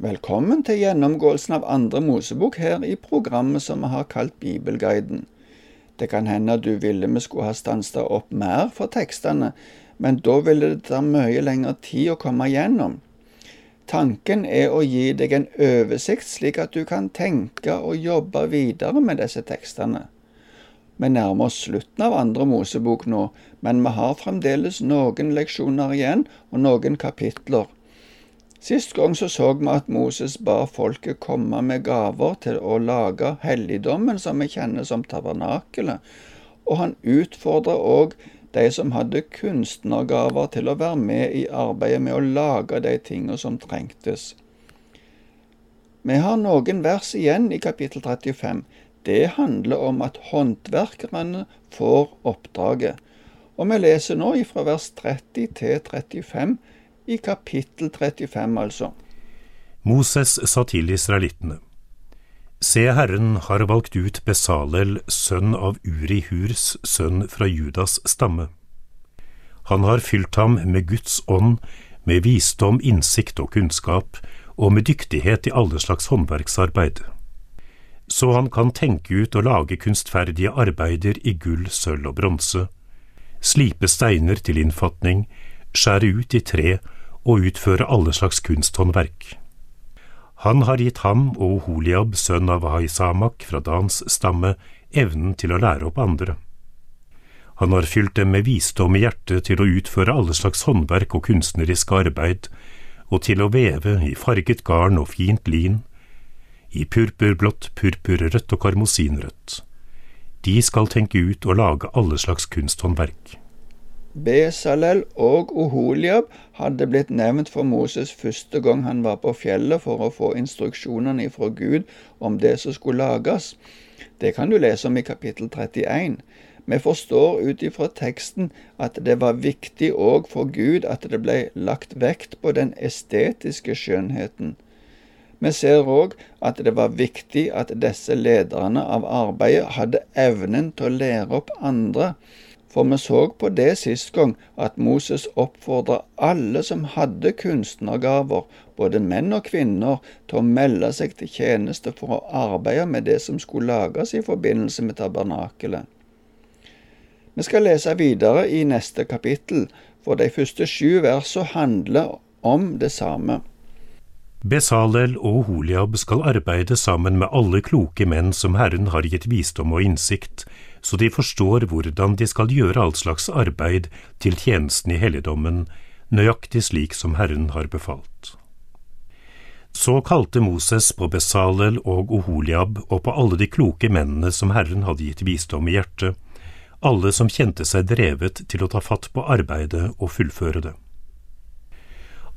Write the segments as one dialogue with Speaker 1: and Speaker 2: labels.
Speaker 1: Velkommen til gjennomgåelsen av andre Mosebok her i programmet som vi har kalt Bibelguiden. Det kan hende du ville vi skulle ha stansa opp mer for tekstene, men da ville det ta mye lengre tid å komme igjennom. Tanken er å gi deg en oversikt, slik at du kan tenke og jobbe videre med disse tekstene. Vi nærmer oss slutten av andre Mosebok nå, men vi har fremdeles noen leksjoner igjen og noen kapitler. Sist gang så, så vi at Moses ba folket komme med gaver til å lage helligdommen som vi kjenner som tabernakelet, og han utfordra òg de som hadde kunstnergaver til å være med i arbeidet med å lage de tingene som trengtes. Vi har noen vers igjen i kapittel 35. Det handler om at håndverkerne får oppdraget. Og vi leser nå fra vers 30 til 35 i kapittel 35, altså.
Speaker 2: Moses sa til israelittene. Se, Herren har valgt ut Besalel, sønn av Uri Hurs, sønn fra Judas stamme. Han har fylt ham med Guds ånd, med visdom, innsikt og kunnskap, og med dyktighet i alle slags håndverksarbeid. Så han kan tenke ut og lage kunstferdige arbeider i gull, sølv og bronse, slipe steiner til innfatning, skjære ut i tre og utføre alle slags kunsthåndverk. Han har gitt ham og Holiab, sønn av Haisamak fra Dans stamme, evnen til å lære opp andre. Han har fylt dem med visdom i hjertet til å utføre alle slags håndverk og kunstnerisk arbeid, og til å veve i farget garn og fint lin, i purpurblått, purpurrødt og karmosinrødt. De skal tenke ut og lage alle slags kunsthåndverk.
Speaker 1: Besalel og Oholiab hadde blitt nevnt for Moses første gang han var på fjellet for å få instruksjonene fra Gud om det som skulle lages. Det kan du lese om i kapittel 31. Vi forstår ut ifra teksten at det var viktig òg for Gud at det ble lagt vekt på den estetiske skjønnheten. Vi ser òg at det var viktig at disse lederne av arbeidet hadde evnen til å lære opp andre for vi så på det sist gang at Moses oppfordra alle som hadde kunstnergaver, både menn og kvinner, til å melde seg til tjeneste for å arbeide med det som skulle lages i forbindelse med tabernakelet. Vi skal lese videre i neste kapittel, for de første sju versene handler om det samme.
Speaker 2: Besalel og Holiab skal arbeide sammen med alle kloke menn som Herren har gitt visdom og innsikt, så de forstår hvordan de skal gjøre all slags arbeid til tjenesten i helligdommen, nøyaktig slik som Herren har befalt. Så kalte Moses på Besalel og Oholiab og på alle de kloke mennene som Herren hadde gitt visdom i hjertet, alle som kjente seg drevet til å ta fatt på arbeidet og fullføre det.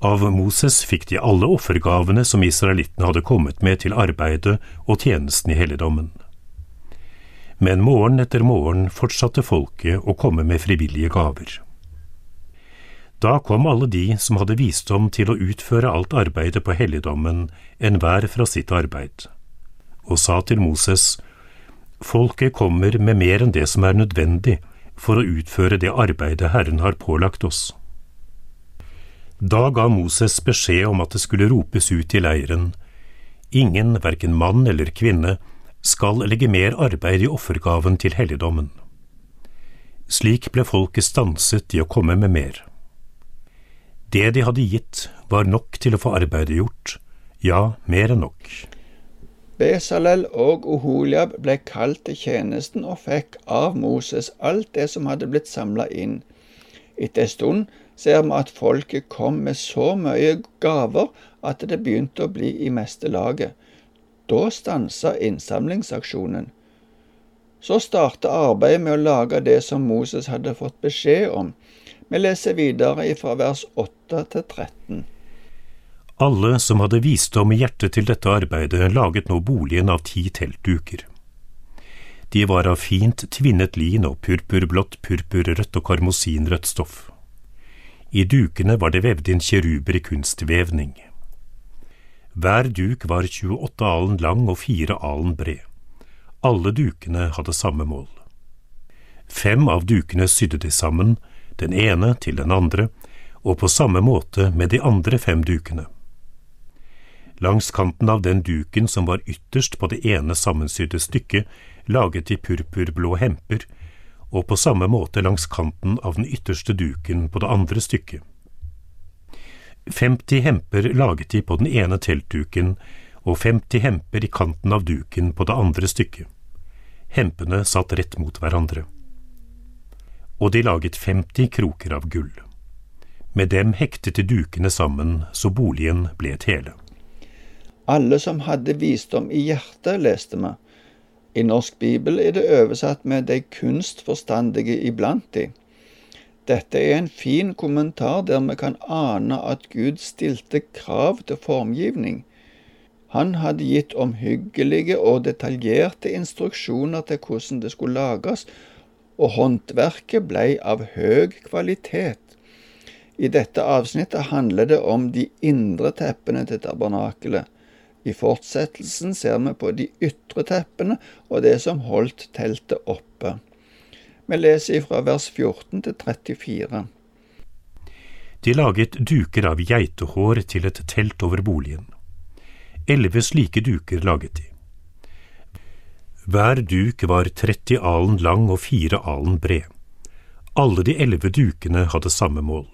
Speaker 2: Av Moses fikk de alle offergavene som israelittene hadde kommet med til arbeidet og tjenesten i helligdommen men morgen etter morgen fortsatte folket å komme med frivillige gaver. Da kom alle de som hadde visdom til å utføre alt arbeidet på helligdommen, enhver fra sitt arbeid, og sa til Moses, Folket kommer med mer enn det som er nødvendig for å utføre det arbeidet Herren har pålagt oss. Da ga Moses beskjed om at det skulle ropes ut i leiren, ingen, verken mann eller kvinne, skal legge mer arbeid i offergaven til helligdommen. Slik ble folket stanset i å komme med mer. Det de hadde gitt, var nok til å få arbeidet gjort, ja, mer enn nok.
Speaker 1: Besalel og Oholiab ble kalt til tjenesten og fikk av Moses alt det som hadde blitt samla inn. Etter en stund ser vi at folket kom med så mye gaver at det begynte å bli i meste laget. Da stansa innsamlingsaksjonen. Så starta arbeidet med å lage det som Moses hadde fått beskjed om. Vi leser videre fra vers 8 til 13.
Speaker 2: Alle som hadde visdom i hjertet til dette arbeidet, laget nå boligen av ti teltduker. De var av fint tvinnet lin og purpurblått, purpurrødt og karmosinrødt stoff. I dukene var det vevd inn kjeruber i kunstvevning. Hver duk var 28 alen lang og fire alen bred. Alle dukene hadde samme mål. Fem av dukene sydde de sammen, den ene til den andre, og på samme måte med de andre fem dukene. Langs kanten av den duken som var ytterst på det ene sammensydde stykket, laget de purpurblå hemper, og på samme måte langs kanten av den ytterste duken på det andre stykket. 50 hemper laget de på den ene teltduken og 50 hemper i kanten av duken på det andre stykket. Hempene satt rett mot hverandre. Og de laget 50 kroker av gull. Med dem hektet de dukene sammen så boligen ble et hele.
Speaker 1: Alle som hadde visdom i hjertet, leste vi. I norsk bibel er det oversatt med de kunstforstandige iblant de. Dette er en fin kommentar der vi kan ane at Gud stilte krav til formgivning. Han hadde gitt omhyggelige og detaljerte instruksjoner til hvordan det skulle lages, og håndverket ble av høy kvalitet. I dette avsnittet handler det om de indre teppene til tabernakelet. I fortsettelsen ser vi på de ytre teppene og det som holdt teltet oppe. Vi leser fra vers 14 til 34.
Speaker 2: De laget duker av geitehår til et telt over boligen. Elleve slike duker laget de. Hver duk var 30 alen lang og fire alen bred. Alle de elleve dukene hadde samme mål.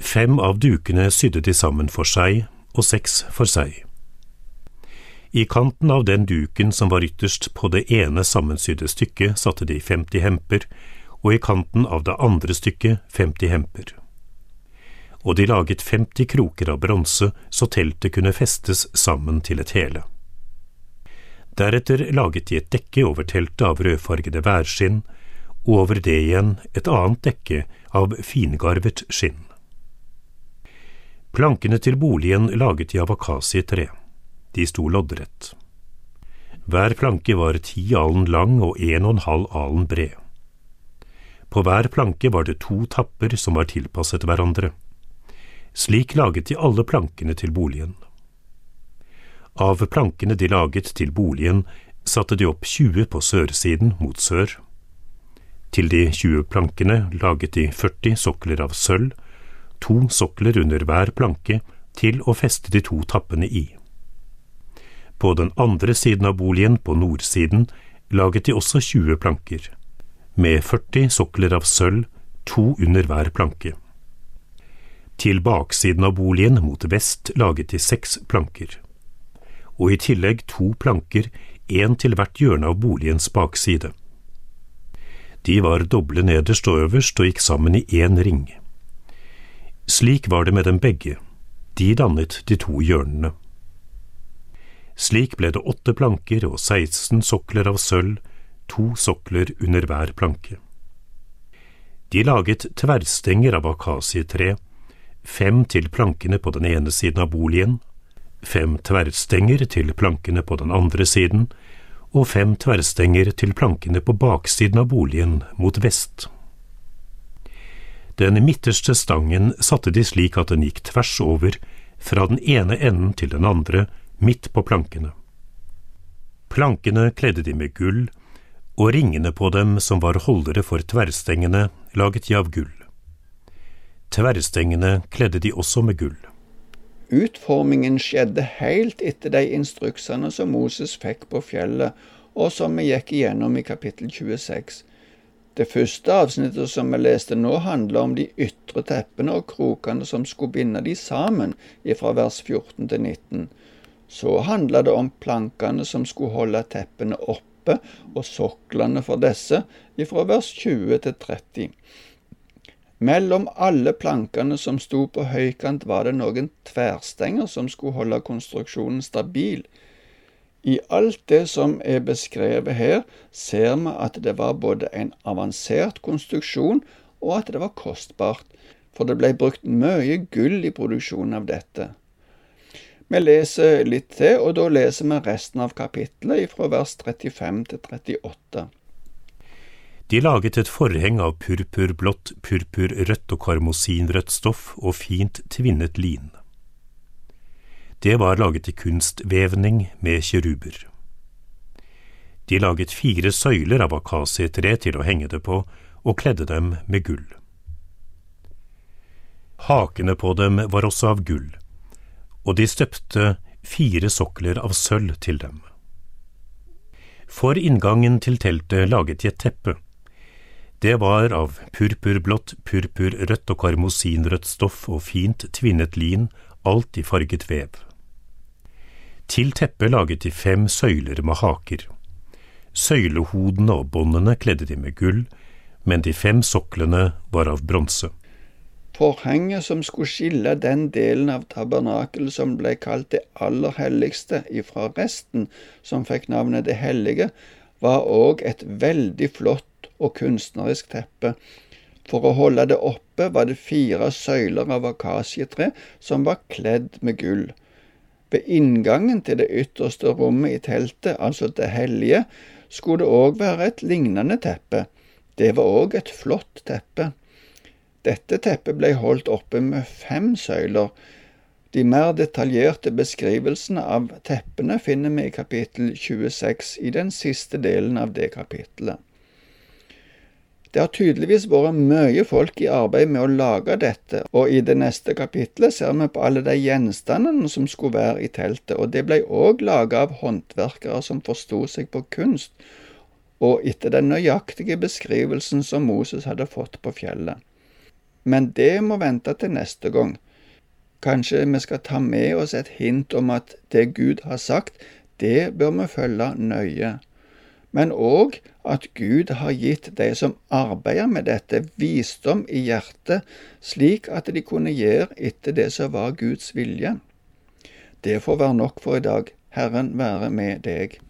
Speaker 2: Fem av dukene sydde de sammen for seg, og seks for seg. I kanten av den duken som var ytterst på det ene sammensydde stykket, satte de 50 hemper, og i kanten av det andre stykket 50 hemper. Og de laget 50 kroker av bronse så teltet kunne festes sammen til et hele. Deretter laget de et dekke over teltet av rødfargede værskinn, og over det igjen et annet dekke av fingarvet skinn. Plankene til boligen laget de av akasietre. De sto loddrett. Hver planke var ti alen lang og en og en halv alen bred. På hver planke var det to tapper som var tilpasset hverandre. Slik laget de alle plankene til boligen. Av plankene de laget til boligen, satte de opp 20 på sørsiden mot sør. Til de 20 plankene laget de 40 sokler av sølv, to sokler under hver planke, til å feste de to tappene i. På den andre siden av boligen, på nordsiden, laget de også 20 planker, med 40 sokler av sølv, to under hver planke. Til baksiden av boligen, mot vest, laget de seks planker, og i tillegg to planker, én til hvert hjørne av boligens bakside. De var doble nederst og øverst og gikk sammen i én ring. Slik var det med dem begge, de dannet de to hjørnene. Slik ble det åtte planker og 16 sokler av sølv, to sokler under hver planke. De laget tverrstenger av akasietre, fem til plankene på den ene siden av boligen, fem tverrstenger til plankene på den andre siden, og fem tverrstenger til plankene på baksiden av boligen mot vest. Den midterste stangen satte de slik at den gikk tvers over, fra den ene enden til den andre, midt på plankene. Plankene kledde de med gull, og ringene på dem som var holdere for tverrstengene, laget de av gull. Tverrstengene kledde de også med gull.
Speaker 1: Utformingen skjedde helt etter de instruksene som Moses fikk på fjellet, og som vi gikk igjennom i kapittel 26. Det første avsnittet som vi leste nå, handler om de ytre teppene og krokene som skulle binde de sammen, fra vers 14 til 19. Så handla det om plankene som skulle holde teppene oppe, og soklene for disse, ifra vers 20 til 30. Mellom alle plankene som sto på høykant, var det noen tverrstenger som skulle holde konstruksjonen stabil. I alt det som er beskrevet her, ser vi at det var både en avansert konstruksjon og at det var kostbart, for det ble brukt mye gull i produksjonen av dette. Vi leser litt til, og da leser vi resten av kapittelet fra vers 35 til 38.
Speaker 2: De laget et forheng av purpurblått, purpurrødt og karmosinrødt stoff og fint tvinnet lin. Det var laget i kunstvevning med kiruber. De laget fire søyler av akasietre til å henge det på, og kledde dem med gull. Hakene på dem var også av gull og de støpte fire sokler av sølv til dem. For inngangen til teltet laget de et teppe. Det var av purpurblått, purpurrødt og karmosinrødt stoff og fint tvinnet lin, alt i farget vev. Til teppet laget de fem søyler med haker. Søylehodene og båndene kledde de med gull, men de fem soklene var av bronse.
Speaker 1: Forhenget som skulle skille den delen av tabernakelet som ble kalt det aller helligste ifra resten, som fikk navnet Det hellige, var òg et veldig flott og kunstnerisk teppe. For å holde det oppe var det fire søyler av akasietre som var kledd med gull. Ved inngangen til det ytterste rommet i teltet, altså det hellige, skulle det òg være et lignende teppe. Det var òg et flott teppe. Dette teppet ble holdt oppe med fem søyler. De mer detaljerte beskrivelsene av teppene finner vi i kapittel 26, i den siste delen av det kapittelet. Det har tydeligvis vært mye folk i arbeid med å lage dette, og i det neste kapittelet ser vi på alle de gjenstandene som skulle være i teltet, og det ble òg laga av håndverkere som forsto seg på kunst, og etter den nøyaktige beskrivelsen som Moses hadde fått på fjellet. Men det må vente til neste gang. Kanskje vi skal ta med oss et hint om at det Gud har sagt, det bør vi følge nøye. Men òg at Gud har gitt de som arbeider med dette, visdom i hjertet, slik at de kunne gjøre etter det som var Guds vilje. Det får være nok for i dag. Herren være med deg.